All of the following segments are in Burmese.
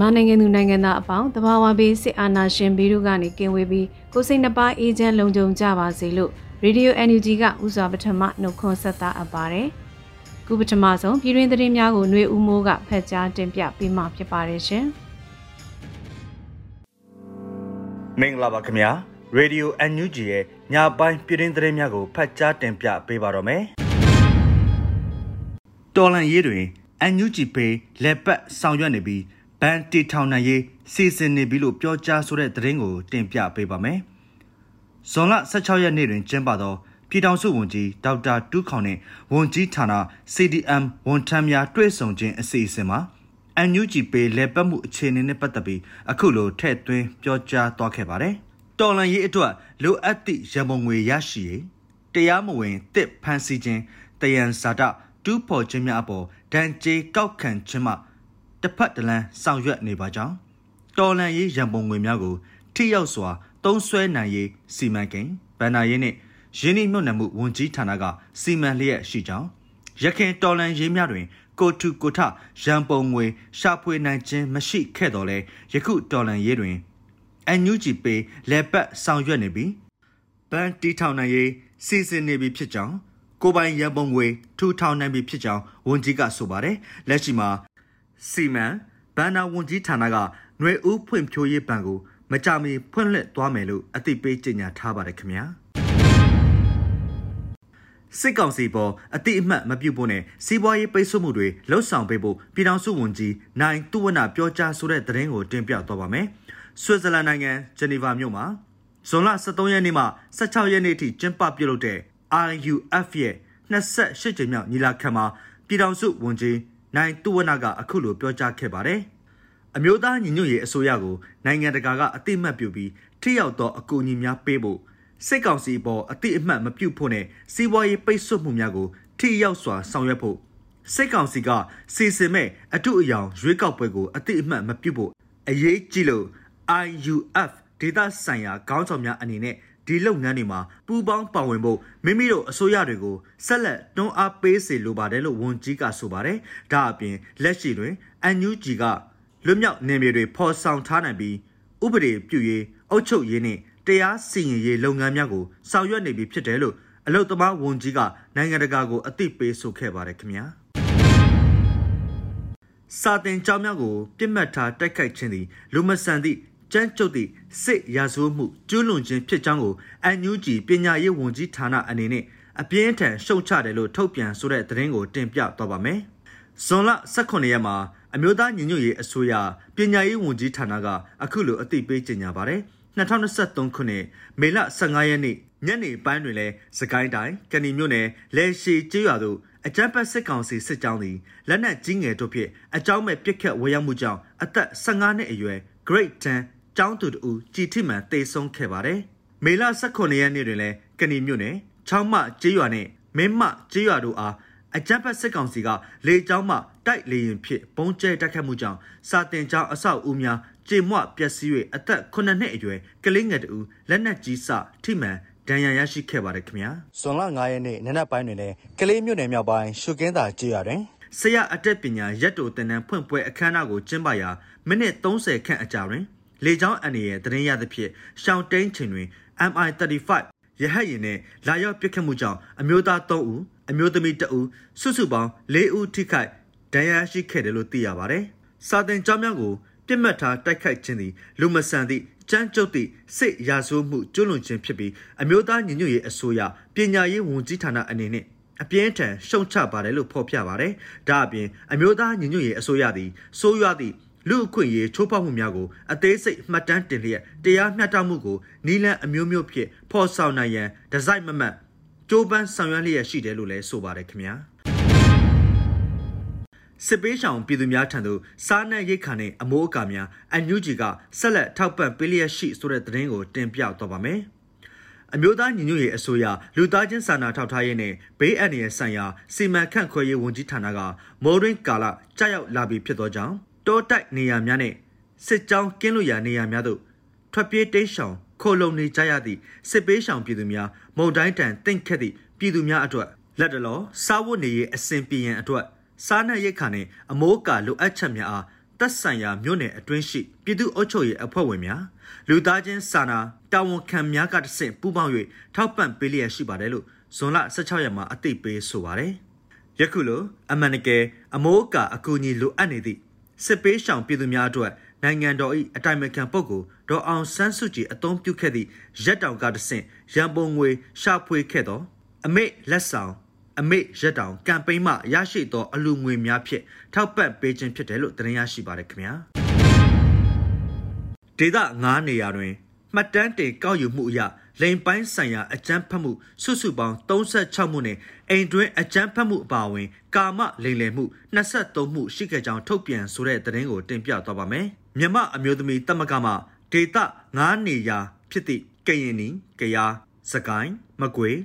မြန်မာနိုင်ငံသူနိုင်ငံသားအပေါင်းတဘာဝဘေးစစ်အာဏာရှင်ဘီတို့ကနေကင်ဝေးပြီးကိုစိတ်နှပါအေဂျင့်လုံခြုံကြပါစေလို့ Radio NUG ကဥစွာပထမနှုတ်ခွန်းဆက်တာအပ်ပါတယ်။ခုပထမဆုံးပြည်တွင်းသတင်းများကိုຫນွေဦးမိုးကဖတ်ကြားတင်ပြပေးမှာဖြစ်ပါတယ်ရှင်။မင်္ဂလာပါခင်ဗျာ။ Radio NUG ရဲ့ညပိုင်းပြည်တွင်းသတင်းများကိုဖတ်ကြားတင်ပြပေးပါတော့မယ်။တော်လန်ရေးတွင် NUG ပေလက်ပတ်ဆောင်ရွက်နေပြီး ဘန်တီထောင်နိုင်ရေးစီစဉ်နေပြီလို့ပြောကြားဆိုတဲ့သတင်းကိုတင်ပြပေးပါမယ်။ဇွန်လ16ရက်နေ့တွင်ကျင်းပသောပြည်ထောင်စုဝန်ကြီးဒေါက်တာတူးခေါင်နှင့်ဝန်ကြီးဌာန CDM ဝန်ထမ်းများတွေ့ဆုံခြင်းအစီအစဉ်မှာ NUG ပေးလဲပတ်မှုအခြေအနေနဲ့ပတ်သက်ပြီးအခုလိုထည့်သွင်းပြောကြားသွားခဲ့ပါတယ်။တော်လန်ရေးအတွက်လိုအပ်သည့်ရန်ပုံငွေရရှိရေးတရားမဝင်တစ်ဖန်ဆီးခြင်းတယံဇာတတူးဖော်ခြင်းများအပေါ်ဒဏ်ကြေးကောက်ခံခြင်းမှ တစ်ဖက်တစ်လမ်းဆောင်ရွက်နေပါကြောင်းတော်လန်ရေးရန်ပုံငွေများကိုထိရောက်စွာသုံးစွဲနိုင်ရေးစီမံကိန်းဗန္နာရေးနှင့်ရင်းနှီးမြှုပ်နှံမှုဝန်ကြီးဌာနကစီမံလျက်ရှိကြောင်းရခိုင်တော်လန်ရေးများတွင် ကိုထုကိုထရန်ပုံငွေရှာဖွေနိုင်ခြင်းမရှိခဲ့တော်လဲယခုတော်လန်ရေးတွင်အန်ယူဂျီပေလက်ပတ်ဆောင်ရွက်နေပြီးဘန်တီထောင်နိုင်ရေးစီစဉ်နေပြီဖြစ်ကြောင်းကိုပိုင်ရန်ပုံငွေထူထောင်နိုင်ပြီဖြစ်ကြောင်းဝန်ကြီးကဆိုပါတယ်လက်ရှိမှာ စီမံဘန်နာဝန်ကြီးဌာနကຫນွေဦးဖွံ့ဖြိုးရေးဘဏ်ကိုမကြမီဖွင့်လှစ်သွားမယ်လို့အသိပေးကြေညာထားပါတယ်ခင်ဗျာစစ်ကောင်စီပေါ်အတိအမှတ်မပြုတ်ဖို့နဲ့စီးပွားရေးပိတ်ဆို့မှုတွေလှုပ်ဆောင်ပေးဖို့ပြည်ထောင်စုဝန်ကြီးနိုင်သူဝနပြောကြားဆိုတဲ့သတင်းကိုတင်ပြသွားပါမယ်။ဆွစ်ဇာလန်နိုင်ငံဂျနီဗာမြို့မှာဇွန်လ23ရက်နေ့မှ16ရက်နေ့ထိကျင်းပပြုလုပ်တဲ့ RUF ရဲ့28ကြိမ်မြောက်ညီလာခံမှာပြည်ထောင်စုဝန်ကြီး နိုင်သူဝနကအခုလိုပြောကြားခဲ့ပါတယ်။အမျိုးသားညီညွတ်ရေးအစိုးရကိုနိုင်ငံတကာကအတိအမှတ်ပြုပြီးထိရောက်သောအကူအညီများပေးဖို့စစ်ကောင်စီပေါ်အတိအမှတ်မပြုဖို့နဲ့စီးပွားရေးပိတ်ဆို့မှုများကိုထိရောက်စွာဆောင်ရွက်ဖို့စစ်ကောင်စီကစီစဉ်မဲ့အထုအယောင်ရွေးကောက်ပွဲကိုအတိအမှတ်မပြုဖို့အရေးကြီးလို့ IUF ဒေသဆိုင်ရာခေါင်းဆောင်များအနေနဲ့ ဒီလုပ်ငန်းတွေမှာပူးပေါင်းပါဝင်ဖို့မိမိတို့အစိုးရတွေကိုဆက်လက်တွန်းအားပေးစေလိုပါတယ်လို့ဝန်ကြီးကဆိုပါတယ်။ဒါအပြင်လက်ရှိတွင် NUG ကလွတ်မြောက်နေမြေတွေဖော်ဆောင်ထားနိုင်ပြီးဥပဒေပြုရေးအုပ်ချုပ်ရေးနဲ့တရားစီရင်ရေးလုပ်ငန်းများကိုဆောင်ရွက်နေပြီဖြစ်တယ်လို့အလုတ်သမားဝန်ကြီးကနိုင်ငံတကာကိုအသိပေးဆိုခဲ့ပါတယ်ခင်ဗျာ။စာတင်ကြောင်းများကိုပြစ်မှတ်ထားတိုက်ခိုက်ခြင်းသည်လူမဆန်သည့် ကျန်းကျုပ်သည့်စစ်ရာဇဝတ်မှုကျူးလွန်ခြင်းဖြစ်ကြောင်းကိုအန်ယူဂျီပညာရေးဝန်ကြီးဌာနအနေနဲ့အပြင်းထန်ရှုတ်ချတယ်လို့ထုတ်ပြန်ဆိုတဲ့သတင်းကိုတင်ပြသွားပါမယ်။ဇွန်လ18ရက်မှာအမျိုးသားညီညွတ်ရေးအစိုးရပညာရေးဝန်ကြီးဌာနကအခုလိုအသိပေးကြေညာပါတယ်။2023ခုနှစ်မေလ15ရက်နေ့ညနေပိုင်းတွင်လဲစကိုင်းတိုင်းကဏီမြို့နယ်လဲရှိကျေးရွာသို့အကြမ်းဖက်စစ်ကောင်စီစစ်ကြောင်းသည်လက်နက်ကြီးငယ်တို့ဖြင့်အကြောင်းမဲ့ပြစ်ခတ်ဝေရောက်မှုကြောင့်အသက်15နှစ်အရွယ် Great 10 ကျောင်းသူတူကြည်ထိမှန်တေဆုံးခဲ့ပါတယ်။မေလ18ရက်နေ့တွင်လည်းကဏီမြို့နယ်ချောင်းမကျေးရွာနဲ့မင်းမကျေးရွာတို့အားအကြမ်းဖက်စစ်ကောင်စီကလေကြောင်းမှတိုက်လေရင်ဖြစ်ပုံကျဲတိုက်ခတ်မှုကြောင့်စာတင်ကျောင်းအဆောက်အဦများကြေမွပျက်စီး၍အသက်9နှစ်အရွယ်ကလေးငယ်တူလက်နက်ကြီးစထိမှန်ဒဏ်ရာရရှိခဲ့ပါတယ်ခင်ဗျာဇွန်လ9ရက်နေ့နနက်ပိုင်းတွင်လည်းကလေးမြို့နယ်မြောက်ပိုင်းရှုကင်းသာကျေးရွာတွင်ဆရာအတက်ပညာရက်တိုတင်နန်းဖွင့်ပွဲအခမ်းအနားကိုကျင်းပရာမိနစ်30ခန့်အကြာတွင် လေကြောင်းအန်ရရဲ့တရင်ရသဖြင့်ရှောင်းတိန်ချိန်တွင် MI35 ရဟတ်ယာဉ်နဲ့လာရောက်ပစ်ခတ်မှုကြောင့်အမျိုးသား3ဦးအမျိုးသမီးတဦးစုစုပေါင်း၄ဦးထိခိုက်ဒဏ်ရာရှိခဲ့တယ်လို့သိရပါတယ်။စာတင်ကြောင်းများကိုပြစ်မှတ်ထားတိုက်ခိုက်ခြင်းသည်လူမဆန်သည့်ကြမ်းကြုတ်သည့်စစ်ရာဇဝမှုကျွလွန်ခြင်းဖြစ်ပြီးအမျိုးသားညီညွတ်ရေးအစိုးရပညာရေးဝန်ကြီးဌာနအနေနဲ့အပြင်းထန်ရှုံချပါတယ်လို့ဖော်ပြပါတယ်။ဒါအပြင်အမျိုးသားညီညွတ်ရေးအစိုးရသည်စိုးရွားသည့် လူအခွင့်ရေးချိုးဖောက်မှုများကိုအသေးစိတ်မှတ်တမ်းတင်လျက်တရားမျှတမှုကိုနီလန်အမျိုးမျိုးဖြင့်ဖော်ဆောင်နိုင်ရန်ဒီဇိုင်းမမတ်ကြိုးပမ်းဆောင်ရွက်လျက်ရှိတယ်လို့လည်းဆိုပါတယ်ခင်ဗျာစစ်ပေးဆောင်ပြည်သူများထံသို့စားနပ်ရိက္ခာနဲ့အမိုးအကာများအန်ယူဂျီကဆက်လက်ထောက်ပံ့ပေးလျက်ရှိဆိုတဲ့သတင်းကိုတင်ပြတော့ပါမယ်။အမျိုးသားညီညွတ်ရေးအစိုးရလူသားချင်းစာနာထောက်ထားရေးနဲ့ဘေးအန္တရာယ်ဆိုင်ရာစီမံခန့်ခွဲရေးဝန်ကြီးဌာနကမိုးရင်းကာလကြာရောက်လာပြီဖြစ်သောကြောင့် တောတိုက်နေရာများနဲ့စစ်ကြောင်းကင်းလွတ်ရာနေရာများသို့ထွက်ပြေးတိမ်းရှောင်ခိုလုံနေကြရသည့်စစ်ပေးရှောင်ပြည်သူများမုံတိုင်းတန်တင့်ခက်သည့်ပြည်သူများအတွက်လက်တလောစားဝတ်နေရေးအစဉ်ပြေရန်အတွက်စားနပ်ရိက္ခာနှင့်အမိုးကာလိုအပ်ချက်များအားသက်ဆိုင်ရာမြို့နယ်အတွင်းရှိပြည်သူ့အုပ်ချုပ်ရေးအဖွဲ့ဝင်များလူသားချင်းစာနာတာဝန်ခံများကတဆင့်ပူးပေါင်း၍ထောက်ပံ့ပေးလျက်ရှိပါတယ်လို့ဇွန်လ16ရက်မှာအသိပေးဆိုပါတယ်။ယခုလိုအမှန်တကယ်အမိုးကာအကူအညီလိုအပ်နေသည့် စစ်ပေးရှောင်ပြည်သူများအတွက်နိုင်ငံတော်၏အတိုင်ပင်ခံပုဂ္ဂိုလ်ဒေါ်အောင်ဆန်းစုကြည်အသုံးပြုခဲ့သည့်ရက်တောင်ကတဆင့်ရန်ပုံငွေရှာဖွေခဲ့သောအမိတ်လက်ဆောင်အမိတ်ရက်တောင်ကမ်ပိန်းမှရရှိသောအလူငွေများဖြင့်ထောက်ပံ့ပေးခြင်းဖြစ်တယ်လို့တင်ရရှိပါတယ်ခင်ဗျာဒေသ9နေရာတွင် မှတ်တမ်းတင်ကောက်ယူမှုအရလိန်ပိုင်းဆိုင်ရာအကြမ်းဖက်မှုစုစုပေါင်း36မှုနဲ့အိမ်တွင်းအကြမ်းဖက်မှုအပါအဝင် ကာမလိမ်လည်မှု23မှုရှိခဲ့ကြောင်းထုတ်ပြန်ဆိုတဲ့သတင်းကိုတင်ပြသွားပါမယ်။မြမအမျိုးသမီးတမကမှဒေသ9နေရာဖြစ်သည့်ကရင်နီ၊ကယား၊စကိုင်း၊မကွေ၊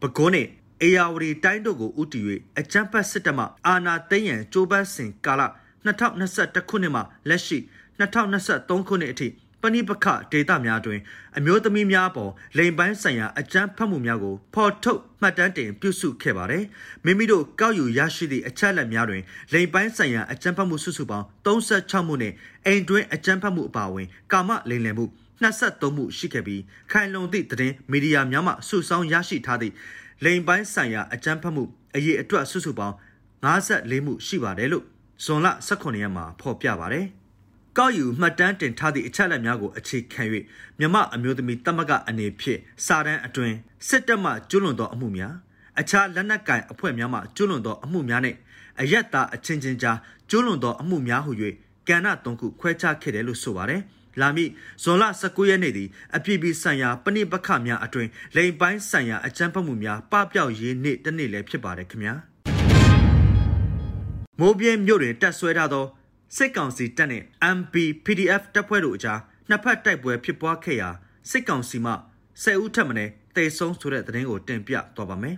ပဲခူးနှင့်အေယာဝတီတိုင်းတို့ကိုဥတီ၍အကြမ်းဖက်စစ်တပ်မှအာဏာသိမ်းရန်ကြိုးပမ်းစဉ်ကာလ2021ခုနှစ်မှလက်ရှိ2023ခုနှစ်အထိ ပဏိပခဒေတာများတွင် အမျိုးသမီးများပေါ်လိန်ပိုင်းဆိုင်ရာအကြမ်းဖက်မှုများကိုဖော်ထုတ်မှတ်တမ်းတင်ပြုစုခဲ့ပါတယ်။မိမိတို့ကောက်ယူရရှိသည့်အချက်အလက်များတွင်လိန်ပိုင်းဆိုင်ရာအကြမ်းဖက်မှုစုစုပေါင်း36မှုနှင့်အိမ်တွင်းအကြမ်းဖက်မှုအပါအဝင် ကာမလိန်လည်မှု23မှုရှိခဲ့ပြီးခိုင်လုံသည့်သတင်းမီဒီယာများမှစုဆောင်းရရှိထားသည့်လိန်ပိုင်းဆိုင်ရာအကြမ်းဖက်မှုအရေးအတွက်စုစုပေါင်း54မှုရှိပါတယ်လို့ဇွန်လ18ရက်မှာဖော်ပြပါတယ်။ ကောက်ယူမှတ်တမ်းတင်ထားသည့်အချက်အလက်များကိုအခြေခံ၍မြမအမျိုးသမီးတမကအနေဖြင့်စာတမ်းအတွင်စစ်တပ်မှကျွလွန်သောအမှုများအခြားလက်နက်ကင်အဖွဲ့များမှကျွလွန်သောအမှုများနှင့်အယက်သားအချင်းချင်းကြားကျွလွန်သောအမှုများဟု၍ကဏ္ဍ၃ခုခွဲခြားခဲ့တယ်လို့ဆိုပါတယ်။လာမည့်ဇွန်လ19ရက်နေ့သည်အပြည့်ပြဆိုင်ရာပဏိပခများအတွင်လိန်ပိုင်းဆိုင်ရာအကြမ်းဖက်မှုများပပျောက်ရေးနေ့တစ်နေ့လည်းဖြစ်ပါတယ်ခင်ဗျာမိုးပြင်းမြို့တွင်တက်ဆွဲထားသော စစ်ကောင်စီတပ်နှင့် MP PDF တပ်ဖွဲ့တို့အကြားနှစ်ဖက်တိုက်ပွဲဖြစ်ပွားခဲ့ရာစစ်ကောင်စီမှ10ဦးထပ်မံတေဆုံးဆိုတဲ့သတင်းကိုတင်ပြသွားပါမယ်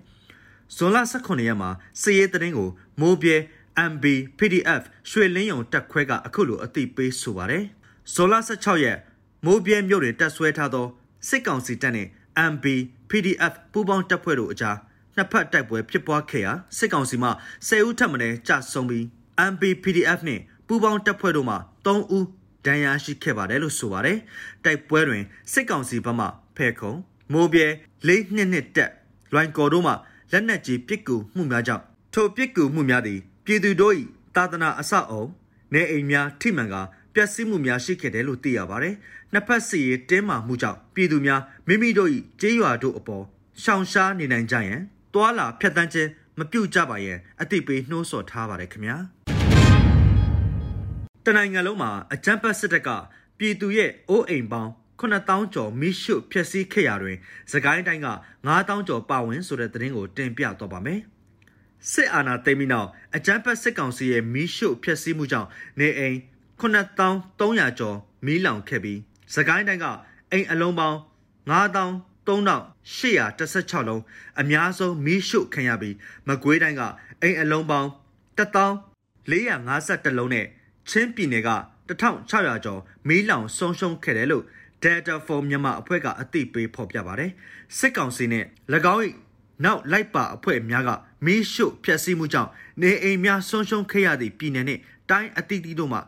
ဇွန်လ18ရက်မှာစစ်ရေးသတင်းကိုမိုးပြဲ MB PDF ရွှေလင်းယုံတက်ခွဲကအခုလိုအသိပေးဆိုပါတယ်။ဇော်လ16ရက်မိုးပြဲမြို့တွင်တက်ဆွဲထားသောစစ်ကောင်စီတပ်နှင့် MB PDF ပူးပေါင်းတပ်ဖွဲ့တို့အကြားနှစ်ဖက်တိုက်ပွဲဖြစ်ပွားခဲ့ရာစစ်ကောင်စီမှ10ဦးထပ်မံကြာဆုံးပြီး MB PDF နှင့် ပူးပေါင်းတပ်ဖွဲ့တို့မှ3ဦးဒဏ်ရာရှိခဲ့ပါတယ်လို့ဆိုပါတယ်။တိုက်ပွဲတွင်စစ်ကောင်စီဘက်မှဖဲခုံမိုးပြဲလေးနှစ်နှစ်တက်လွိုင်ကော်တို့မှလက်နက်ကြီးပစ်ကူမှုများကြောင့်ထိုပစ်ကူမှုများသည်ပြည်သူတို့၏တာသနာအဆောက်အုံနေအိမ်များထိမှန်ကာပျက်စီးမှုများရှိခဲ့တယ်လို့သိရပါတယ်။နှစ်ဖက်စီရေးတင်းမာမှုကြောင့်ပြည်သူများမိမိတို့၏ကျေးရွာတို့အပေါ်ရှောင်ရှားနေနိုင်ကြရန်တွာလာဖြတ်တန်းခြင်းမပြုတ်ကြပါရန်အသိပေးနှိုးဆော်ထားပါတယ်ခင်ဗျာ။ တနိုင်ငံလုံးမှာအကြမ်းဖက်စစ်တပ်ကပြည်သူရဲ့အိုးအိမ်ပေါင်း9000ကျော်မိရှုဖျက်ဆီးခဲ့ရာတွင်သခိုင်းတိုင်းက9000ကျော်ပါဝင်ဆိုတဲ့သတင်းကိုတင်ပြတော့ပါမယ်။စစ်အာဏာသိမ်းပြီးနောက်အကြမ်းဖက်စစ်ကောင်စီရဲ့မိရှုဖျက်ဆီးမှုကြောင့်နေအိမ်9300ကျော်မီးလောင်ခဲ့ပြီးစကိုင်းတိုင်းကအိမ်အလုံးပေါင်း9316လုံးအများဆုံးမီးရှို့ခံရပြီးမကွေးတိုင်းကအိမ်အလုံးပေါင်း1451လုံးနဲ့ ချင်းပြည်နယ်က1600ကျော်မီးလောင်ဆုံးရှုံးခဲ့တယ်လို့ Data for မြန်မာအဖွဲ့ကအသိပေးဖော်ပြပါတယ်စစ်ကောင်စီနဲ့၎င်း၏နောက်လိုက်ပါအဖွဲ့များကမီးရှို့ဖျက်ဆီးမှုကြောင့်နေအိမ်များဆုံးရှုံးခဲ့ရသည့်ပြည်နယ်နဲ့တိုင်းအသီးသီးတို့မှ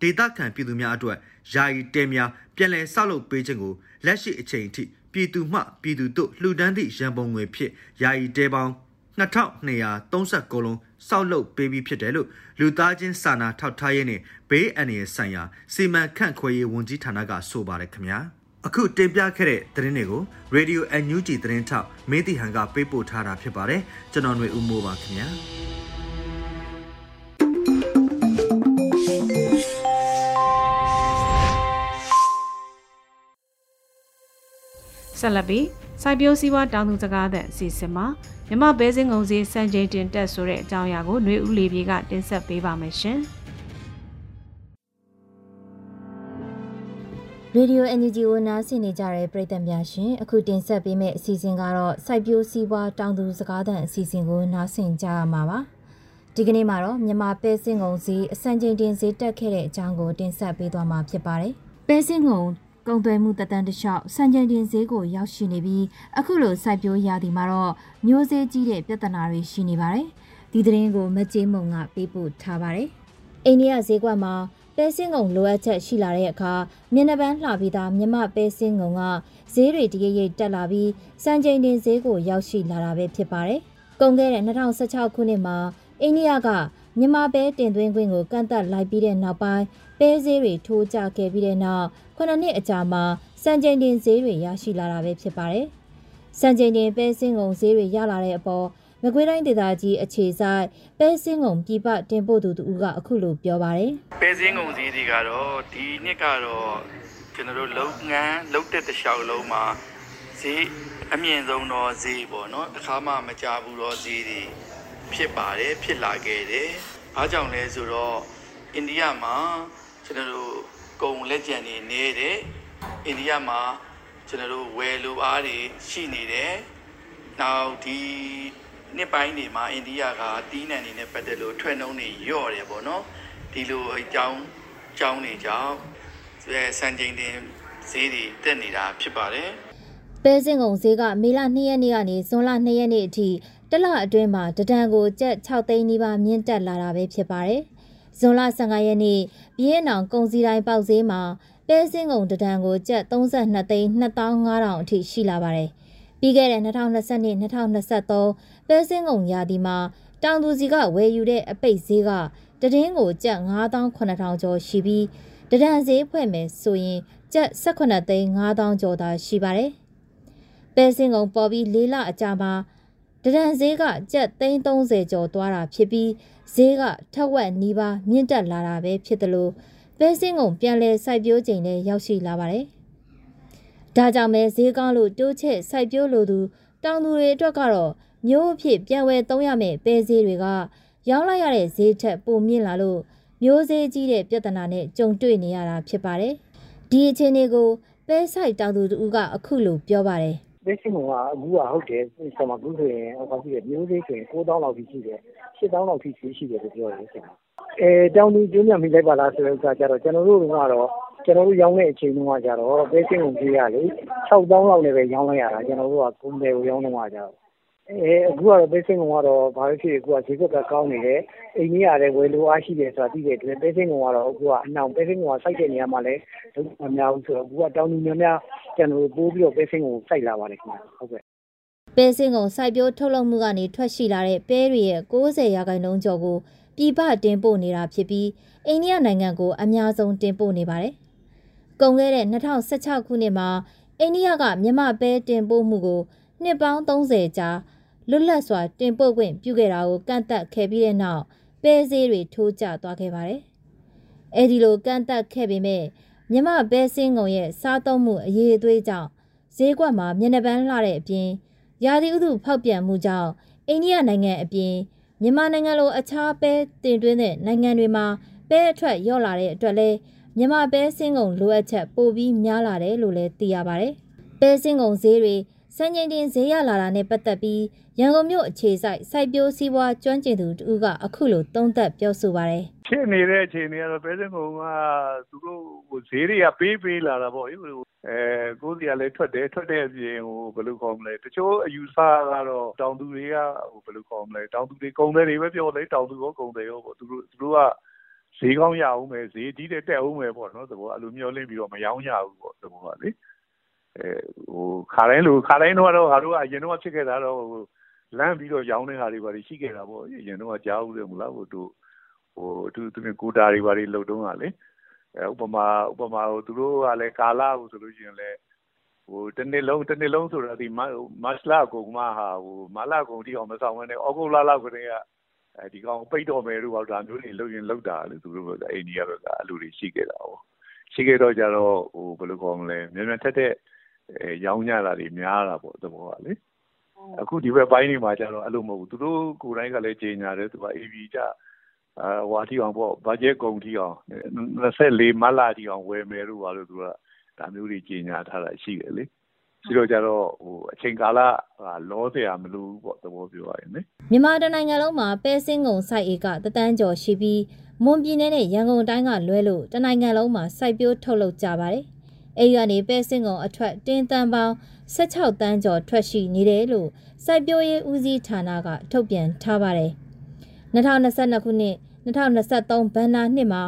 ဒေသခံပြည်သူများအတွက်ယာယီတဲများပြန်လည်ဆောက်လုပ်ပေးခြင်းကိုလက်ရှိအချိန်အထိပြည်သူမှပြည်သူတို့လှူဒန်းသည့်ရန်ပုံငွေဖြင့်ယာယီတဲပေါင်း2239လုံး စောက်လုပ်ပေးပြီးဖြစ်တယ်လို့လူသားချင်းစာနာထောက်ထားရေးနဲ့ဘေးအန္တရာယ်ဆိုင်ရာစီမံခန့်ခွဲရေးဝန်ကြီးဌာနကဆိုပါတယ်ခင်ဗျာအခုတင်ပြခဲ့တဲ့သတင်းတွေကို Radio NUG သတင်းထောက်မင်းတီဟန်ကပေးပို့ထားတာဖြစ်ပါတယ်ကျွန်တော်ຫນွေဦးမိုးပါခင်ဗျာဆက်လက်ပြီးစိုက်ပျိုးစည်းဝါးတောင်သူစကားတဲ့အစီအစဉ်မှာ မြမဘဲစင်းငုံစည်းစံချိန်တင်တက်ဆိုတဲ့အကြောင်းအရာကိုຫນွေဦးလေးပြေကတင်ဆက်ပေးပါမယ်ရှင်။ရေဒီယို NUG ကိုနားဆင်နေကြတဲ့ပရိသတ်များရှင်အခုတင်ဆက်ပေးမယ့်အစီအစဉ်ကတော့စိုက်ပျိုးစည်းဝါးတောင်သူစကားသံအစီအစဉ်ကိုနားဆင်ကြရမှာပါဒီကနေ့မှာတော့မြန်မာပဲစင်းငုံစည်းအစံချိန်တင်စည်းတက်ခဲ့တဲ့အကြောင်းကိုတင်ဆက်ပေးသွားမှာဖြစ်ပါတယ်ပဲစင်းငုံ ကုန်သွယ်မှုတတန်းတလျှောက်စံချိန်တင်ဈေးကိုရောက်ရှိနေပြီးအခုလိုစိုက်ပျိုးရသည်မှာတော့မျိုးစေးကြီးတဲ့ပြဿနာတွေရှိနေပါတယ်ဒီသတင်းကိုမကြေးမုံကပေးပို့ထားပါတယ်အိန္ဒိယဈေးကွက်မှာပဲစင်းငုံလိုအပ်ချက်ရှိလာတဲ့အခါမျက်နှာပန်းလှပြီးသားမြမပဲစင်းငုံကဈေးတွေတရိပ်ရိပ်တက်လာပြီးစံချိန်တင်ဈေးကိုရောက်ရှိလာတာပဲဖြစ်ပါတယ်။ကုန်ခဲ့တဲ့2016ခုနှစ်မှာအိန္ဒိယက မြန်မာပဲတင်သွင်းခွင့်ကိုကန့်သတ်လိုက်ပြီးတဲ့နောက်ပိုင်းပဲဈေးတွေထိုးကျခဲ့ပြီးတဲ့နောက်ခုနှစ်အကြာမှာစံချိန်တင်ဈေးတွေရရှိလာတာပဲဖြစ်ပါတယ်။စံချိန်တင်ပဲစင်းငုံဈေးတွေရလာတဲ့အပေါ်မကွေးတိုင်းဒေသကြီးအခြေဆိုင်ပဲစင်းငုံပြည်ပတင်ပို့သူတူကအခုလိုပြောပါတယ်။ပဲစင်းငုံဈေးတွေကတော့ဒီနှစ်ကတော့ကျွန်တော်တို့လုပ်ငန်းလုပ်တဲ့တခြားလုံးမှာဈေးအမြင့်ဆုံးတော့ဈေးပေါ့နော်။အခါမှမကြဘူးတော့ဈေးတွေ ဖြစ်ပါတယ်ဖြစ်လာခဲ့တယ်။အားကြောင့်လဲဆိုတော့အိန္ဒိယမှာကျွန်တော်တို့ကုန်လက်ကျန်နေနေတယ်။အိန္ဒိယမှာကျွန်တော်တို့ဝယ်လိုအားတွေရှိနေတယ်။နောက်ဒီနှစ်ပိုင်းတွေမှာအိန္ဒိယကတီးနှံနေနဲ့ပတ်သက်လို့ထွက်နှုံးတွေညော့တယ်ပေါ့နော်ဒီလိုအကြောင်းအကြောင်းတွေကြောင့်စံချိန်တင်ဈေးတွေတက်နေတာဖြစ်ပါတယ် ပဲစင်ကုံဈေးကမေလ2ရက်နေ့ကနေဇွန်လ2ရက်နေ့အထိတလအတွင်းမှာတဒံကိုကျပ်6သိန်းနီးပါးမြင့်တက်လာတာပဲဖြစ်ပါတယ်။ဇွန်လ15ရက်နေ့ပြင်းအောင်ကုန်စည်တိုင်းပေါက်ဈေးမှာပဲစင်ကုံတဒံကိုကျပ်32သိန်း2500အထိရှိလာပါတယ်။ပြီးခဲ့တဲ့2022 2023ပဲစင်းကုန်ရာသီမှာတောင်သူစီကဝယ်ယူတဲ့အပိတ်ဈေးကတည်င်းကိုကျပ်9800ကျော်ရှိပြီးတဒံဈေးဖွဲ့မယ်ဆိုရင်ကျပ်18သိန်း9000ကျော်သာရှိပါတယ်။ ပဲစင်းကုန်ပေါ်ပြီး၄လအကြာမှာတဒံဈေးကကျပ်သိန်း30ကျော်သွားတာဖြစ်ပြီးဈေးကထက်ဝက်နီးပါးမြင့်တက်လာတာပဲဖြစ်တယ်လို့ပဲစင်းကုန်ပြန်လဲစိုက်ပျိုးချိန်လည်းရောက်ရှိလာပါတယ်။ဒါကြောင့်ပဲဈေးကောင်းလို့တိုးချက်စိုက်ပျိုးလိုသူတောင်သူတွေအတွက်ကတော့မျိုးအဖြစ်ပြန်ဝယ်သုံးရမယ့်ပဲဈေးတွေကရောင်းလိုက်ရတဲ့ဈေးထက်ပိုမြင့်လာလို့မျိုးစေးကြီးတဲ့ပြဿနာနဲ့ကြုံတွေ့နေရတာဖြစ်ပါတယ်။ဒီအခြေအနေကိုပဲဆိုင်တောင်သူတို့ကအခုလိုပြောပါတယ်။ ပဲစင်ကအခုကဟုတ်တယ်ဆရာမကူဆိုရင်အခုရှိတယ်မျိုးစေးဆိုရင်9000လောက်ထိရှိတယ်8000လောက်ထိရှိတယ်လို့ပြောတယ်ဆရာ။အဲတောင်သူကျွေးမြမိလိုက်ပါလားဆိုတဲ့ဥစ္စာကြတော့ကျွန်တော်တို့ကတော့ကျွန်တော်တို့ရောင်းတဲ့အချိန်တုန်းကကျတော့ပဲစင်းကုန်ကြီးကလေ6တောင်းလောက်နဲ့ပဲရောင်းလိုက်ရတာကျွန်တော်တို့ကကုန်တယ်ကိုရောင်းတော့ကြတော့ အဲအခုကတော့ ပဲစင်းကုန်ကတော့ ဘာလို့ဖြစ်အခုကဈေးကွက်ကကောင်းနေတယ် အိမ်ကြီးရတယ်ဝယ်လိုအားရှိတယ်ဆိုတာ သိတဲ့အတွက် ပဲစင်းကုန်ကတော့ အခုက အနောက်ပဲစင်းကုန်က စိုက်တဲ့နေရာမှာလည်းဒုက္ခမများဘူးဆိုတော့ အခုက တောင်းသူများများကျွန်တော်တို့ပိုးပြီးတော့ ပဲစင်းကုန်စိုက်လာပါတယ်ခင်ဗျဟုတ်ကဲ့ပဲစင်းကုန် စိုက်ပျိုးထုတ်လုပ်မှုကနေ ထွက်ရှိလာတဲ့ ပဲတွေရဲ့60ရာခိုင်နှုန်းကျော်ကို ပြည်ပတင်ပို့နေတာဖြစ်ပြီး အိန္ဒိယနိုင်ငံကို အများဆုံးတင်ပို့နေပါတယ် ကုန်ခဲ့တဲ့2016ခုနှစ်မှာ အိန္ဒိယက မြန်မာပဲတင်ပို့မှုကို နှစ်ပေါင်း30ကြာ လွတ်လပ်စွာတင်ပို့ခွင့်ပြုခဲ့တာကိုကန့်သတ်ခဲ့ပြီးတဲ့နောက်ပဲဈေးတွေထိုးကျသွားခဲ့ပါတယ်။အဲဒီလိုကန့်သတ်ခဲ့ပေမဲ့မြန်မာပဲစင်းငုံရဲ့စားသုံးမှုအရေးအသွေးကြောင့်ဈေးကွက်မှာမျက်နှာပန်းလှတဲ့အပြင်ရာသီဥတုဖောက်ပြန်မှုကြောင့်အိန္ဒိယနိုင်ငံအပြင်မြန်မာနိုင်ငံလိုအခြားပဲတင်သွင်းတဲ့နိုင်ငံတွေမှာပဲအထွက်လျော့လာတဲ့အတွက်လဲမြန်မာပဲစင်းကုံလိုအပ်ချက်ပိုပြီးများလာတယ်လို့လည်းသိရပါတယ်။ပဲစင်းကုံဈေးတွေ စံချိန်တင်ဈေးရလာတာနဲ့ပတ်သက်ပြီးရန်ကုန်မြို့အခြေစိုက်စိုက်ပျိုးစည်းဝါးကျွမ်းကျင်သူတူကအခုလိုသုံးသပ်ပြောဆိုပါတယ်။ဖြစ်နေတဲ့အခြေအနေကတော့ပဲစင်းကုံကသူတို့ဟိုဈေးတွေကပေးပေးလာတာပေါ့။အဲကိုယ်စီကလည်းထွက်တယ်ထွက်တဲ့အပြင်ဟိုဘယ်လိုခေါ်မလဲတချို့အယူဆကတော့တောင်သူတွေကဟိုဘယ်လိုခေါ်မလဲတောင်သူတွေကုန်တယ်တွေပဲပြောတယ်တောင်သူရောကုန်တယ်ရောပေါ့သူတို့သူတို့ကဈေးကောင်းရအောင်မယ်ဈေးကြီးတဲ့တက်အောင်မယ်ပေါ့နော်သဘောအဲ့လိုမျိုးလင်းပြီးတော့မရောင်းရဘူးပေါ့သဘောကလေ အဲဟိုခါတိုင်းလိုခါတိုင်းတော့ကတော့ငါတို့ကအရင်တော့ဖြစ်ခဲ့တာတော့ဟိုလမ်းပြီးတော့ရောင်းတဲ့ဟာတွေပါရှိခဲ့တာပေါ့အရင်တော့ကြားဦးတယ်မလားဟိုတို့ဟိုသူသူကိုတာတွေပါတွေလှုပ်တုံးတာလေအဲဥပမာဥပမာဟိုသူတို့ကလည်းကာလာဟိုဆိုလို့ရှိရင်လည်းဟိုတနေ့လုံးတနေ့လုံးဆိုတော့ဒီမတ်လာကုန်မှဟာဟိုမလာကုန်တီအောင်မဆောင်နဲ့ဩဂုတ်လလောက်ကတည်းကအဲဒီကောင်ပိတ်တော်မယ်လို့ဟောဒါမျိုးတွေလုပ်ရင်လုပ်တာလေသူတို့ကအိန္ဒိယဘက်ကအလူတွေရှိခဲ့တာပေါ့ရှိခဲ့တော့ကြတော့ဟိုဘယ်လိုခေါ်မလဲမြန်မြန်ထက်တဲ့ အဲရောင်းကြတာတွေများတာပေါ့သဘောကလေအခုဒီဘက်ပိုင်းတွေမှာကျတော့အဲ့လိုမဟုတ်ဘူးသူတို့ကိုယ်တိုင်ကလည်းကြေညာတယ်သူက AV ကြအာဟွာတီအောင်ပေါ့ဘတ်ဂျက်ကုန်တီအောင်24မတ်လတီအောင်ဝယ်မယ်လို့ပါလို့သူကဒါမျိုးတွေကြေညာထားတာရှိတယ်လေရှိတော့ကြတော့ဟိုအချိန်ကာလလောเสียမလို့ပေါ့သဘောပြောရရင်လေမြန်မာတနိုင်ငံလုံးမှာပဲစင်းကုံစိုက်ဧကတသန်းကျော်ရှိပြီးမွန်ပြည်နယ်နဲ့ရန်ကုန်တိုင်းကလွဲလို့တနိုင်ငံလုံးမှာစိုက်ပျိုးထုတ်လုပ်ကြပါတယ်။ အဲဒီကနေပဲစင်းကုံအထွက်တင်းတန်ပေါင်း16တန်းကျော်ထွက်ရှိနေတယ်လို့စိုက်ပျိုးရေးဦးစီးဌာနကထုတ်ပြန်ထားပါတယ်။2022ခုနှစ်2023ဘဏ္ဍာနှစ်မှာ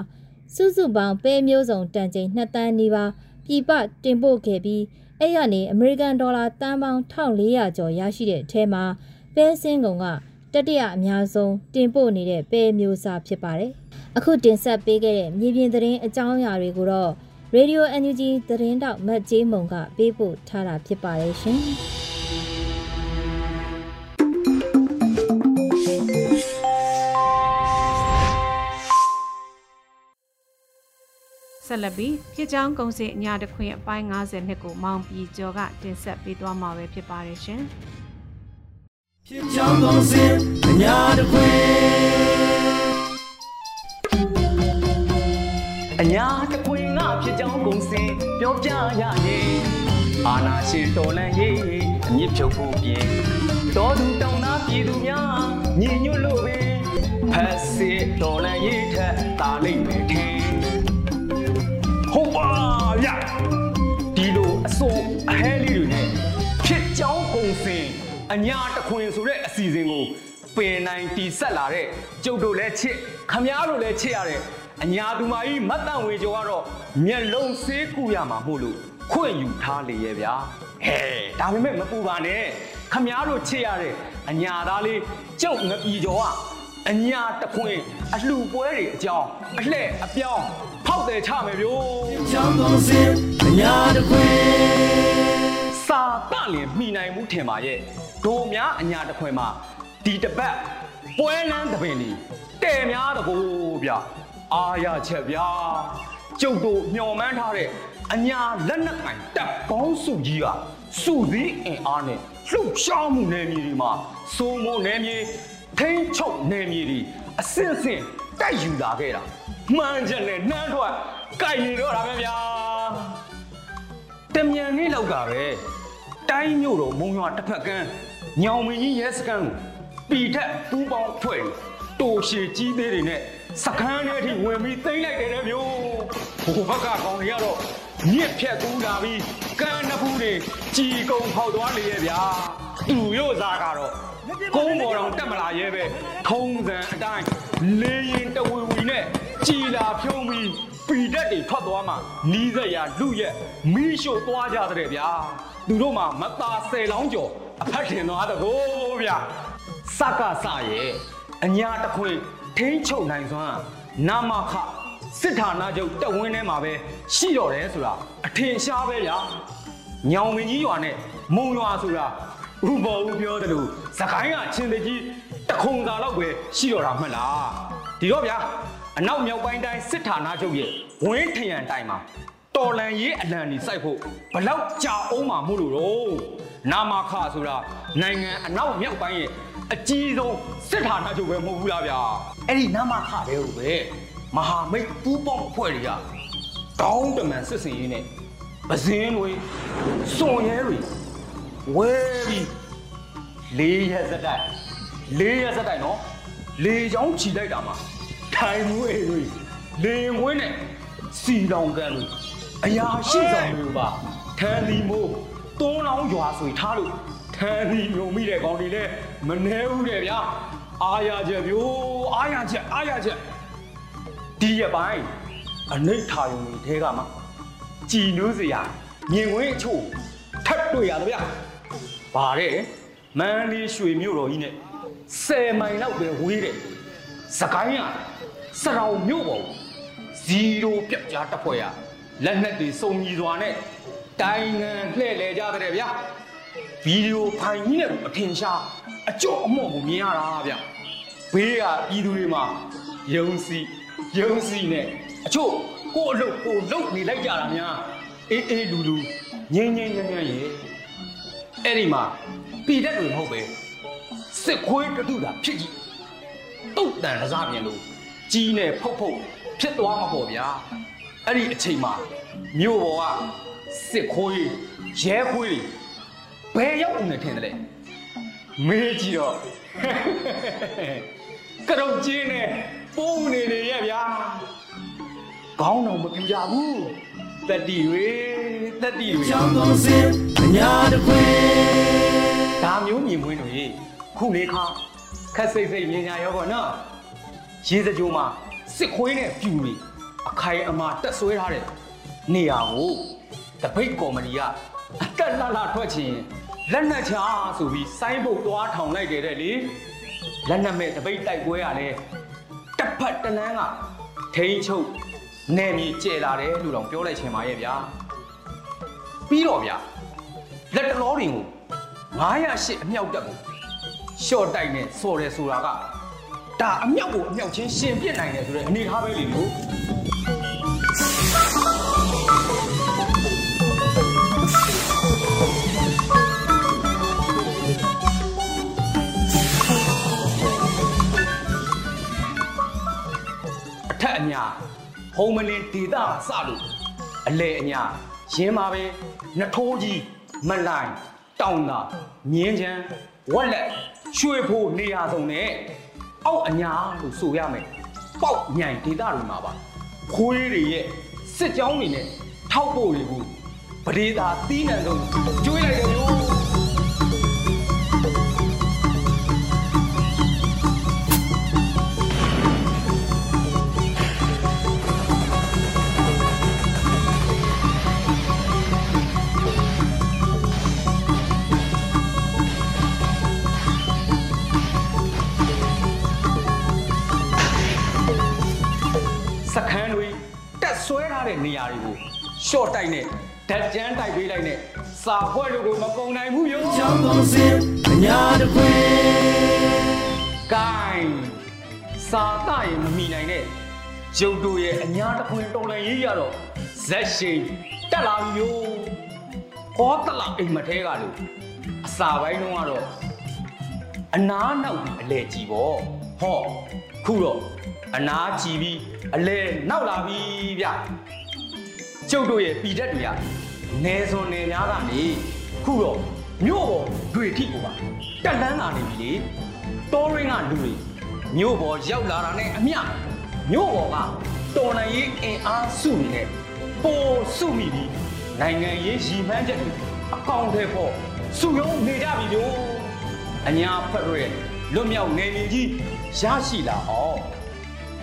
စုစုပေါင်းပဲမျိုးစုံတန်ချိန်2တန်းနီးပါးပြည်ပတင်ပို့ခဲ့ပြီးအဲ့ရနေအမေရိကန်ဒေါ်လာတန်ပေါင်း1400ကျော်ရရှိတဲ့အထဲမှာပဲစင်းကုံကတတိယအများဆုံးတင်ပို့နေတဲ့ပဲမျိုးစားဖြစ်ပါတယ်။အခုတင်ဆက်ပေးခဲ့တဲ့မြေပြင်သတင်းအကြောင်းအရာတွေကိုတော့ Radio NUG သတင်းတောက်မတ်ဂျေးမုံကပေးပို့ထားတာဖြစ်ပါတယ်ရှင်။ဆက်လက်ပြီးဖြစ်ကြောင်းကုံစင်အညာတခွင်အပိုင်း90နှစ်ကိုမောင်ပြည်ကျော်ကတင်ဆက်ပေးသွားမှာပဲဖြစ်ပါတယ်ရှင်။ဖြစ်ကြောင်းကုံစင်အညာတခွင်အညာတခွင်က ဖြစ်ကြောင်းကုံစင်ပြောပြရရင်အာနာရှင်တော်လန်ရေးအမြင့်ဖြုတ်ဖို့ပြင်တော်သူတောင်းသားပြည်သူများညီညွတ်လို့ပဲဖက်စစ်တော်လန်ရေးထက်တာလိမ့်မယ်ထင်ဟုတ်ပါဗျဒီလိုအစိုးအဟဲလေးတွေနဲ့ဖြစ်ကြောင်းကုံစင်အညာတခွင်ဆိုတဲ့အစီအစဉ်ကိုပင်နိုင်တီဆက်လာတဲ့ကျုပ်တို့လည်းချစ်ခမားတို့လည်းချစ်ရတဲ့ အညာသူမကြီးမတ်တန်ဝေကျော်ကတော့မျက်လုံးဆေးကူရမှာမို့လို့ခွင့်ယူထားလေရဲ့ဗျာဟဲဒါပေမဲ့မပူပါနဲ့ခမားတို့ချစ်ရတဲ့အညာသားလေးကျုပ်ငပီကျော်ကအညာတခွင်အလှပွဲတွေအကြောင်းအလှဲ့အပြောင်းဖောက်တယ်ချမယ်ဗျို့ချောင်းကုန်စင်အညာတခွင်စာတလင်မိနိုင်မှုထင်ပါရဲ့ဒိုများအညာတခွင်မှာဒီတပတ်ပွဲလန်းတပင်လီတဲ့များတကူဗျ အားရချက်ဗျာကျုပ်တို့မျှော်မှန်းထားတဲ့အညာလက်နက်ကင်တပ်ကောင်းစုကြီးကစုစည်းအင်အားနဲ့လှုပ်ရှားမှုနယ်မြေတွေမှာစိုးမိုးနယ်မြေထိန်းချုပ်နယ်မြေတွေအစင်စင်တိုက်ယူလာခဲ့တာမှန်ချက်နဲ့နှမ်းထွက်ကြိုက်နေတော့တာပဲဗျာတမြန်လေးလောက်ကပဲတိုင်းမြို့တော်မုံရွာတစ်ဖက်ကန်းညောင်မင်းကြီးရဲစခန်းကိုပီထက်ပူးပေါင်းဖွဲ့ တိုးရှည်ကြီးသေးတွေနဲ့စကန်းထဲအထိဝင်ပြီးသိမ့်လိုက်တယ်တဲ့မျိုးဟိုဘက်ကကောင်တွေကတော့မြစ်ဖြတ်ကူးလာပြီးကန်းနှစ်ဖူးတွေကြီးကုံဖောက်သွားလေရဲ့ဗျာသူရို့စားကတော့ကုန်းပေါ်တော်တက်မလာရဲပဲထုံးစံအတိုင်းလေရင်တဝီဝီနဲ့ကြည်လာဖြုံးပြီးပီတက်တွေထွက်သွားမှနီးစက်ရလူရက်မီးရှို့သွားကြတဲ့ဗျာသူတို့မှမသားဆယ်လောင်းကျော်အဖက်ထင်သွားတကိုဗျာစကစရဲ့ အညာတခွင်ထိန်းချုပ်နိုင်စွမ်းနာမခစစ်ဌာနချုပ်တက်ဝင်းထဲမှာပဲရှိတော့တယ်ဆိုတာအထင်ရှားပဲဗျာညောင်မင်းကြီးရွာနဲ့မုံရွာဆိုတာဥပေါ်ဦးပြောတယ်လို့သခိုင်းကချင်းတကြီးတခုံသာလောက်ပဲရှိတော့တာမှတ်လားဒီတော့ဗျာအနောက်မြောက်ပိုင်းတိုင်းစစ်ဌာနချုပ်ရဲ့ဝင်းထရန်တိုင်းမှာတော်လန်ရေးအလံကြီးစိုက်ဖို့ဘလောက်ကြာအောင်မှမို့လို့တော့နာမခဆိုတာနိုင်ငံအနောက်မြောက်ပိုင်းရဲ့ အကြီးဆုံးစစ်ဌာနချုပ်ပဲမဟုတ်ဘူးလားဗျာအဲ့ဒီနာမခတဲ့ဟုတ်ပဲမဟာမိတ်ပူးပေါင်းအဖွဲ့တွေကတောင်းတမန်စစ်စင်ရေးနဲ့ပဇင်းတွေစွန်ရဲတွေဝဲပြီးလေးရက်စတိုက်လေးရက်စတိုက်နော်လေချောင်းခြိလိုက်တာမှာထိုင်မွေးတွေလေငွေးနဲ့စီလောင်ကန်တွေအရာရှိဆောင်တွေပါထန်လီမိုးသုံးလောင်းရွာဆွေထားလို့ထန်လီမြုံမိတဲ့ကောင်တွေလည်း မနှဲဘူးတဲ့ဗျာအားရချက်မျိုးအားရချက်အားရချက်ဒီရပိုင်းအနိဋ္ဌာယုံတွေထဲကမှကြည်နူးစရာမြင်ဝင်းအချို့ထပ်တွေ့ရတယ်ဗျဗါတဲ့မန္တလေးရွှေမြို့တော်ကြီးနဲ့10မိုင်လောက်ပဲဝေးတယ်စကိုင်းကစရောင်မြို့ပေါ်ဇီရိုပြက်ကြားတစ်ဖွဲ့ရလက်နက်တွေစုံညီစွာနဲ့တိုင်ငံလှည့်လဲကြတဲ့ဗျာဗီဒီယိုဖိုင်ကြီးနဲ့အထင်ရှား အကျော့အမော့ကိုမြင်ရတာဗျာဘေးကပြည်သူတွေမှာယုံစီယုံစီနဲ့အချို့ကိုအလုပ်ကိုလုပ်နေလိုက်ကြတာများအေးအေးလူလူငင်းငင်းငင်းငင်းရေအဲ့ဒီမှာပြည်သက်တွေမဟုတ်ပဲစစ်ခွေးတူတာဖြစ်ကြီးတုတ်တန်တစားပြင်လို့ကြီးနဲ့ဖုတ်ဖုတ်ဖြစ်သွားမှာပေါ့ဗျာအဲ့ဒီအချိန်မှာမြို့ပေါ်ကစစ်ခွေးရဲခွေးဘယ်ရောက်နေထင်တယ်လဲ မေးကြည့်တော့ကရုတ်ကြီးနဲ့ပုံနေနေရဲ့ဗျာခေါင်းတော်မပြူကြဘူးတက်တီတွေတက်တီတွေရောင်းကောင်းစင်ညာတခွေဒါမျိုးမြင်မွေးတို့ရေခုလေးခါခက်စိတ်စိတ်မြင်ညာရောပေါ့နော်ရေစကြိုမှာစစ်ခွေးနဲ့ပြူတွေအခိုင်အမာတက်ဆွဲထားတဲ့နေရာကိုတပိတ်ကော်မတီကအတက်လှလှထွက်ချင် လက်နက်ချဆိုပြီးစိုင်းပုတ်သွားထောင်လိုက်တယ်တဲ့လေလက်နက်မဲ့တပိတ်တိုက်ပွဲရလဲတစ်ဖက်တလန်းကထိန်ချုပ်နယ်မြေကျဲလာတယ်လို့တော့ပြောလိုက်ချင်ပါရဲ့ဗျာပြီးတော့ဗျာလက်တလောတွေကို908အမြောက်တက်ကိုရှော့တိုက်နဲ့စော်တယ်ဆိုတာကဒါအမြောက်ကိုအမြောက်ချင်းရှင်ပြစ်နိုင်တယ်ဆိုတဲ့အနေထားပဲလေလို့ ဟုံမလင်းဒေတာစလို့အလေအညာရင်းပါပဲနှထိုးကြီးမလိုင်တောင်သာမြင်းချမ်းဝက်လက်ရွှေဖို့နေရာစုံနဲ့အောက်အညာလို့ဆိုရမယ်ပေါက်ညံဒေတာတွေမှာပါခွေးတွေရဲ့စစ်ကြောင်းတွေနဲ့ထောက်ပို့တွေကိုပဒေသာတီးနံဆုံးကျွေးလိုက်တယ်လို့ စခန်းတွေတက်ဆွဲထားတဲ့နေရာတွေကိုရှော့တိုက်နဲ့ဓာတ်ကြမ်းတိုက်ပေးလိုက်နဲ့စာဖွဲ့တို့ကိုမပုံနိုင်ဘူးရောချောင်းကုန်စင်အညာတခွေဂိုင်းစာတရင်မမိနိုင်တဲ့ကျုပ်တို့ရဲ့အညာတခွင်တော်လန်ရေးရတော့ဇက်ရှိန်တက်လာပြီမျိုးဟောတလာအိမ်မထဲကလို့အစာပိုင်းတုန်းကတော့အနားနောက်ပြီးအလဲကြည့်ပေါ့ဟောခုတော့ အနားကြည့်ပြီးအလဲနောက်လာပြီဗျကျုပ်တို့ရဲ့ပြည်သက်တွေကနေစွန်နေများကနေခုတော့မြို့ပေါ်တွေထိကိုပါတက်လန်းလာနေပြီလေတောရင်းကလူတွေမြို့ပေါ်ရောက်လာတာနဲ့အမျှမြို့ပေါ်ကတော်နိုင်ရေးအင်အားစုနေတဲ့ပိုစုမိပြီးနိုင်ငံရေးရည်မှန်းချက်တွေအကောင့်ထဲပေါ်စုရုံးနေကြပြီလို့အညာဖက်ရဲလွတ်မြောက်နေရင်ကြီးရရှိလာအောင်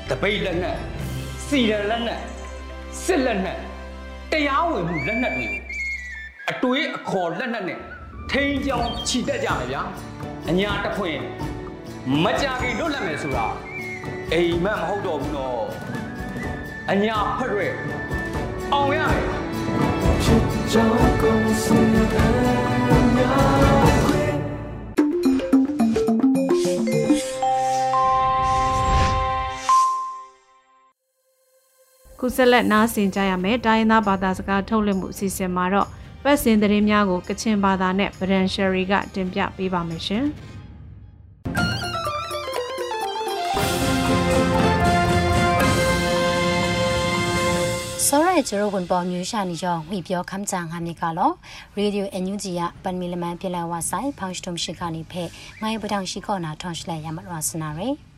တပိတ်လက်နက်စီရန်လက်နက်စစ်လက်နက်တရားဝင်မှုလက်နက်တွေကိုအတွေးအခေါ်လက်နက်နဲ့ထိန်းကြောင်းခြိတက်ကြမယ်ဗျာအညာတစ်ဖွင့်မကြခင်လွတ်လပ်မယ်ဆိုတာအိမ်မက်မဟုတ်တော့ဘူးနော်အညာဖက်ရဲအောင်ရမယ်ချစ်ကြောင်းကုန်စင်အညာ ခုဆက်လက်နားဆင်ကြရမယ်တိုင်းရင်းသားဘာသာစကားထုတ်လွှင့်မှုအစီအစဉ်မှာတော့ပတ်စင်သတင်းများကိုကချင်ဘာသာနဲ့ဗရန်ရှယ်ရီကတင်ပြပေးပါမယ်ရှင်။စောရဲကျရဝန်ပေါ်မျိုးရှာနေကြောဝီပြောခမ်းချန်ဟာနေကလောရေဒီယိုအန်ယူဂျီယပန်မီလမန်ပြလဝဆိုင်ဖောင်စတုံရှိခါနေဖဲငိုင်းပဒံရှိခေါနာထွန်ရှလဲရမရစနာရေ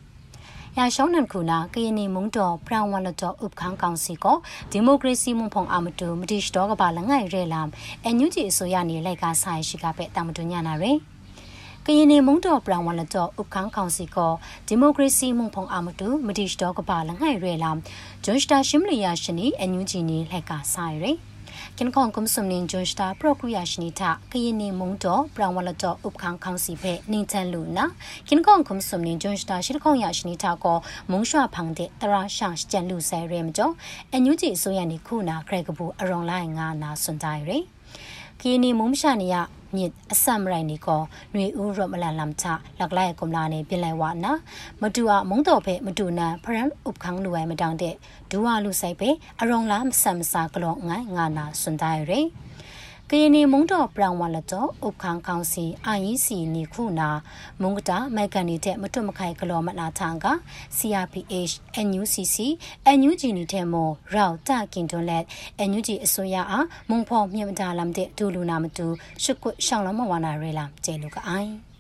ရာရှောင်းနန်ခုနာကရင်နေမုံတော်ပရန်ဝန်လတော်ဥပခန်းကောင်စီကိုဒီမိုကရေစီမွန်ဖုံအမတူမတိရှတော်ကပါလငိုင်ရဲလမ်အန်ယူဂျီအစိုးရနေလိုက်ကဆိုင်ရှိကပဲတာမတူညနာရေကရင်နေမုံတော်ပရန်ဝန်လတော်ဥပခန်းကောင်စီကိုဒီမိုကရေစီမွန်ဖုံအမတူမတိရှတော်ကပါလငိုင်ရဲလမ်ဂျွန်စတာရှင်းလျာရှင်နီအန်ယူဂျီနေလိုက်ကဆိုင်ရေ ကင်ကွန်ကွန်ဆုမနင်ဂျွန်စတာပရိုကူယာရှနီတာကရင်နေမုံတော့ပရန်ဝလတော့ဥပခန်းခေါင်းစီဖဲနင်းချန်လူနာကင်ကွန်ကွန်ဆုမနင်ဂျွန်စတာရှိတခေါင်ယာရှနီတာကိုမုံရွှဖန်းတဲ့တရာရှာကျန်လူဆဲရဲမကျော်အန်ယူဂျီအစိုးရနေခုနာခရကဘူးအရုံလိုက်ငါနာစွန်တိုင်းရယ်ကီနီမုံရှာနီယ မြစ်အစမရိုင်နီကိုຫນွေဦးရမလန်လမ်ချလက်လိုက်ကုမလာနေပြင်လိုက်ဝနာမတူအမုံတော်ဖဲမတူနာဖရန်ဥပခန်းလူဝဲမတောင်းတဲ့ဒူဝါလူဆိုင်ဖဲအရုံလာမဆမ်စာကလောငိုင်းငါနာစွန်တိုင်းရယ် ကရင်နီမုံတော်ပရံဝလတော့ဥခန်းကောင်စီအာယီစီနီခုနာမုံကတာမိုက်ကန်နေတဲ့မတွတ်မခိုင်ကလောမနာထန်က CRPH NUCC NUG နီတဲ့မောရောက်တကင်တွန်လက် NUG အစိုးရအားမုံဖော်မြင့်တာလမ်တဲ့ဒူလူနာမတူရှုကွရှောင်းလမဝနာရဲလာကျဲလူကအိုင်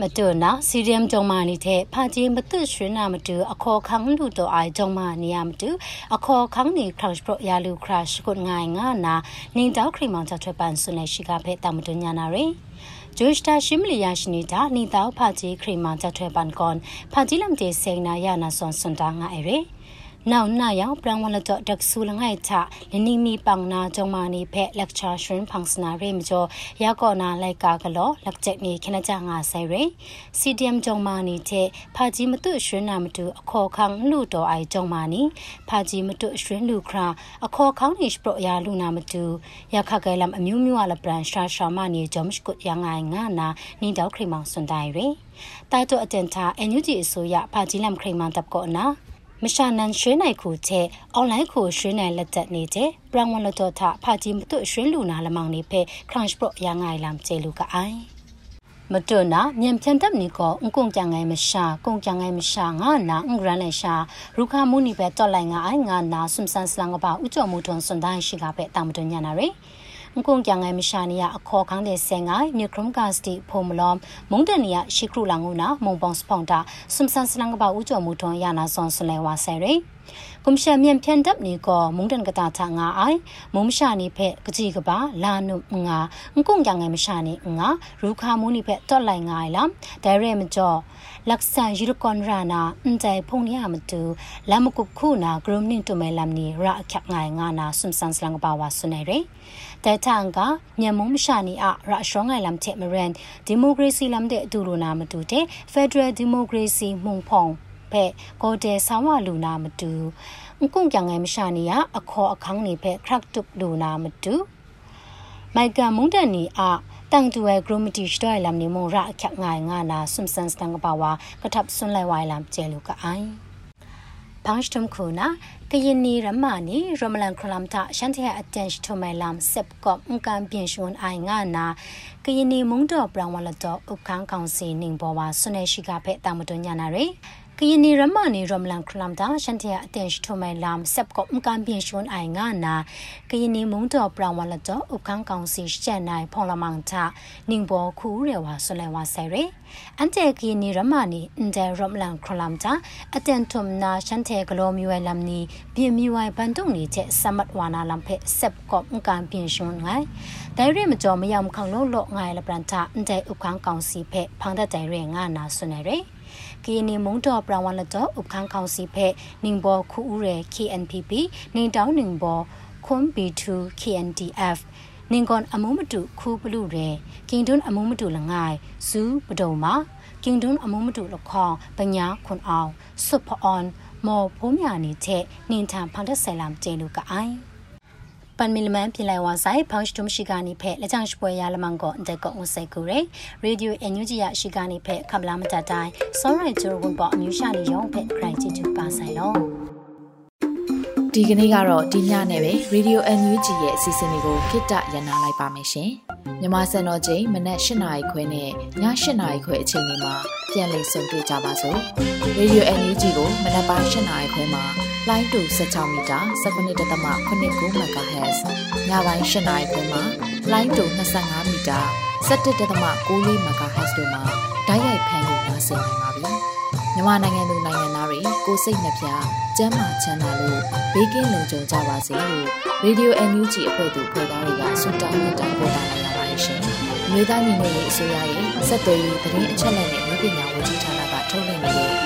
မတူနာစီရီယမ်ဂျုံမာနီတဲ့ဖာကြီးမတုရွှေနာမတူအခေါ်ခန်းလူတော့အိုင်ဂျုံမာနီယာမတူအခေါ်ခန်းနီခရရှ်ပရယာလူခရရှ်ကိုငိုင်းငါနာနင်းတောက်ခရီမောင်ချထွဲပန်ဆုနေရှိကဖဲတမတူညာနာရေဂျိုစတာရှိမလီယာရှိနေတာနီတောက်ဖာကြီးခရီမောင်ချထွဲပန်ကွန်ဖာကြီးလမ်တေဆေနာယာနာဆွန်စွန်တာငါအေရေ နောက်နာယောင်ပရန်ဝလတော့တက်ဆူလငိုင်ချလနီမီပန်နာဂျုံမာနီဖက်လက်ချာရှင်ဖန်စနာရေမကျော်ရကောနာလိုက်ကာကလောလက်ချက်မီခနကြငါဆိုင်ရေစီဒီအမ်ဂျုံမာနီတဲ့ဖာကြီးမတုရွှင်းနာမတူအခေါ်ခန်းလူတော်အိုင်ဂျုံမာနီဖာကြီးမတုရွှင်းလူခရာအခေါ်ခေါင်းနေစပရယာလူနာမတူရခကဲလမ်အမျိုးမျိုးအလပရန်ရှာရှာမနီဂျုံစကုတ်ရငိုင်ငါနာနီတောက်ခရီမောင်စွန်တိုင်ရေတာတိုအတန်တာအန်ယူဂျီအစိုးရဖာကြီးလမ်ခရီမောင်တပ်ကောနာ မရှာနန်ရွှေနိုင်ခုတဲ့ online ခုရွှေနိုင်လက်သက်နေတဲ့ပရန်ဝန်လတော်ထဖာကြီးမတုရွှေလူနာလမောင်နေဖဲ crunch pro ရငိုင်လမ်ကျေလူကအိုင်မတွနာမြန်ဖြန်တပ်နီကိုအုံကုန်ကြငိုင်မရှာကုန်ကြငိုင်မရှာငါနာအင်္ဂရန်လေရှာရူခမူနီပဲတော်လိုက်ငါအိုင်ငါနာဆွမ်ဆန်စလန်ကပါဥကြော်မှုထွန်စွန်တိုင်းရှိကပဲတာမတွညာနာရေ ငုံကြငယ်မရှာနီယာအခေါ်ခေါင်းတဲ့ဆန်ကမြခရုံကစတီဖုံမလောမုံတန်နီယာရှိခရုလာငုနာမုံပေါင်းစဖောင်တာဆွမ်ဆန်စလန်ကပါဦးကျော်မူထွန်ရနာဆွန်ဆလဲဝါဆယ်ရီကွန်ရှင်မြန်ဖြန်တပ်နေကောမုန်တန်ကတာချာငါအိုင်မုံရှာနေဖက်ကကြီးကပါလာနုငါငကုံကြငယ်မရှာနေငါရူခါမူနေဖက်တော့လိုက်ငါလာဒရဲမကျော်လက်ဆန်ယူရကွန်ရာနာအန်တိုင်ဖုန်ရမတူလမ်မကုခုနာဂရုမနင်တူမဲလမ်နီရာအခက်ငိုင်ငါနာဆွမ်ဆန်စလန်ကပါဝါဆွနေရ สันสลังบาวาสุนัยเรแต่ทางกะမြန်မုံမရှာနီအရရှောင်းငိုင်လမ်တဲ့မရန်ဒီမိုကရေစီလမ်တဲ့အတူလိုနာမတူတဲ့ဖက်ဒရယ်ဒီမိုကရေစီမှုန်ဖောင်ဖဲကိုတဲဆောင်းဝလူနာမတူအကုံကြငယ်မရှာနီကအခေါ်အခန်းနေဖဲခရက်တုလူနာမတူမိုက်ကမုန်တန်နီအတန်တူဝဲဂရိုမတီစတိုင်လမ်နီမုံရအခက်ငိုင်ငါနာဆွမ်ဆန်စတန်ကပါဝါကထပ်ဆွန်လိုက်ဝိုင်လမ်ကျဲလူကအိုင်ပန်းစတုံခုနာ ကရင်နီရမနီရမလန်ခလမ်တာရှန်တဲ့အတန်ရှ်ထမိုင်လမ်ဆက်ကော့အန်ကန်ပြင်ရှွန်အိုင်ငါနာကရင်နီမုံတော့ပရန်ဝလတော့ဥခန်းကောင်စီနင်းပေါ်ဝါဆွနေရှိကဖဲတာမတွညာနာရေ ကရင်နီရမနီရမလန်ခလမ်တာရှန်တဲ့အတန်ရှ်ထမိုင်လမ်ဆက်ကော့အန်ကန်ပြင်ရှွန်အိုင်ငါနာကရင်နီမုံတော့ပရန်ဝလတော့ဥခန်းကောင်စီရှန်နိုင်ဖော်လမန်တာနင်းပေါ်ခူရဲဝါဆွလဲဝါဆယ်ရေအန်တဲကီနီရမနီအန်တဲရမလန်ခလမ်တာအတန်ထုံနာရှန်တဲဂလိုမီဝဲလမ်နီပြင်မီဝိုင်ဘန်တုံနီချက်စမတ်ဝါနာလမ်ဖက်ဆက်ကော့အန်ကန်ပြင်ရှွန်ငိုင်ဒိုင်ရဲမကျော်မရောက်မခေါလို့လော့ငိုင်လပရန်တာအန်တဲဥခန်းကောင်စီဖက်ဖောင်တဲ့ဒိုင်ရဲငါနာဆွနေရဲ ကီနီမုံတော်ပရဝလတော့ဥခန်းကောင်စီဖက်နင်းဘောခူဦးရဲ KNPP နင်းတောင်းနင်းဘောခွန် B2 KNDF နင်ကွန်အမုံမတူခူးပလူရဲကင်တွန်းအမုံမတူလငိုင်ဇူးပဒုံမာကင်တွန်းအမုံမတူလခေါပညာခွန်အောင်ဆွတ်ဖအွန်မော်ဖိုးမြာနေတဲ့နင်ထန်ဖောင်တက်ဆယ်လမ်ကျဲလူကအိုင် ပန်မီလမန်ပြည်လိုက်ဝါဆိုင်ဖောင်းစတုံရှိကနေဖက်လက်ချောင်းရှပွဲရလမန်ကိုအတက်ကောအစိကူရဲရေဒီယိုအန်ယူဂျီရရှိကနေဖက်ခမလာမတတိုင်းစောရိုင်ဂျိုဝန်ပေါ်အမျိုးရှာနေရောဖက်ဂရိုင်ချီချူပါဆိုင်လောဒီကနေ့ကတော့ဒီညနဲ့ပဲ Radio NUG ရဲ့အစီအစဉ်လေးကိုခਿੱတရနာလိုက်ပါမယ်ရှင်။မြမစံတော်ချိန်မနက်၈နာရီခွဲနဲ့ည၈နာရီခွဲအချိန်တွေမှာပြန်လည်ဆုံတွေ့ကြပါစို့။ Radio NUG ကိုမနက်ပိုင်း၈နာရီခွဲမှာ လိုင်းတူ16မီတာ17.8 MHz ညပိုင်း၈နာရီခွဲမှာလိုင်းတူ25မီတာ17.6 MHz တို့မှာဓာတ်ရိုက်ဖမ်းလို့နိုင်စေနိုင်ပါပြီ။မြန်မာနိုင်ငံသူနိုင်ငံသားတွေကိုစိတ်နှပြကျန်းမာချမ်းသာလို့ဘေးကင်းလုံခြုံကြပါစေလို့ Radio NUG အဖွဲ့သူဖွဲ့သားတွေကဆုတောင်းမြတ်တာပို့တာလာရပါတယ်ရှင်။မြေသားညီမတွေအစိုးရရဲ့စက်သွေးရေးသတင်းအချက်အလက်တွေပညာဝန်ကြီးဌာနကထုတ်လွှင့်နေတဲ့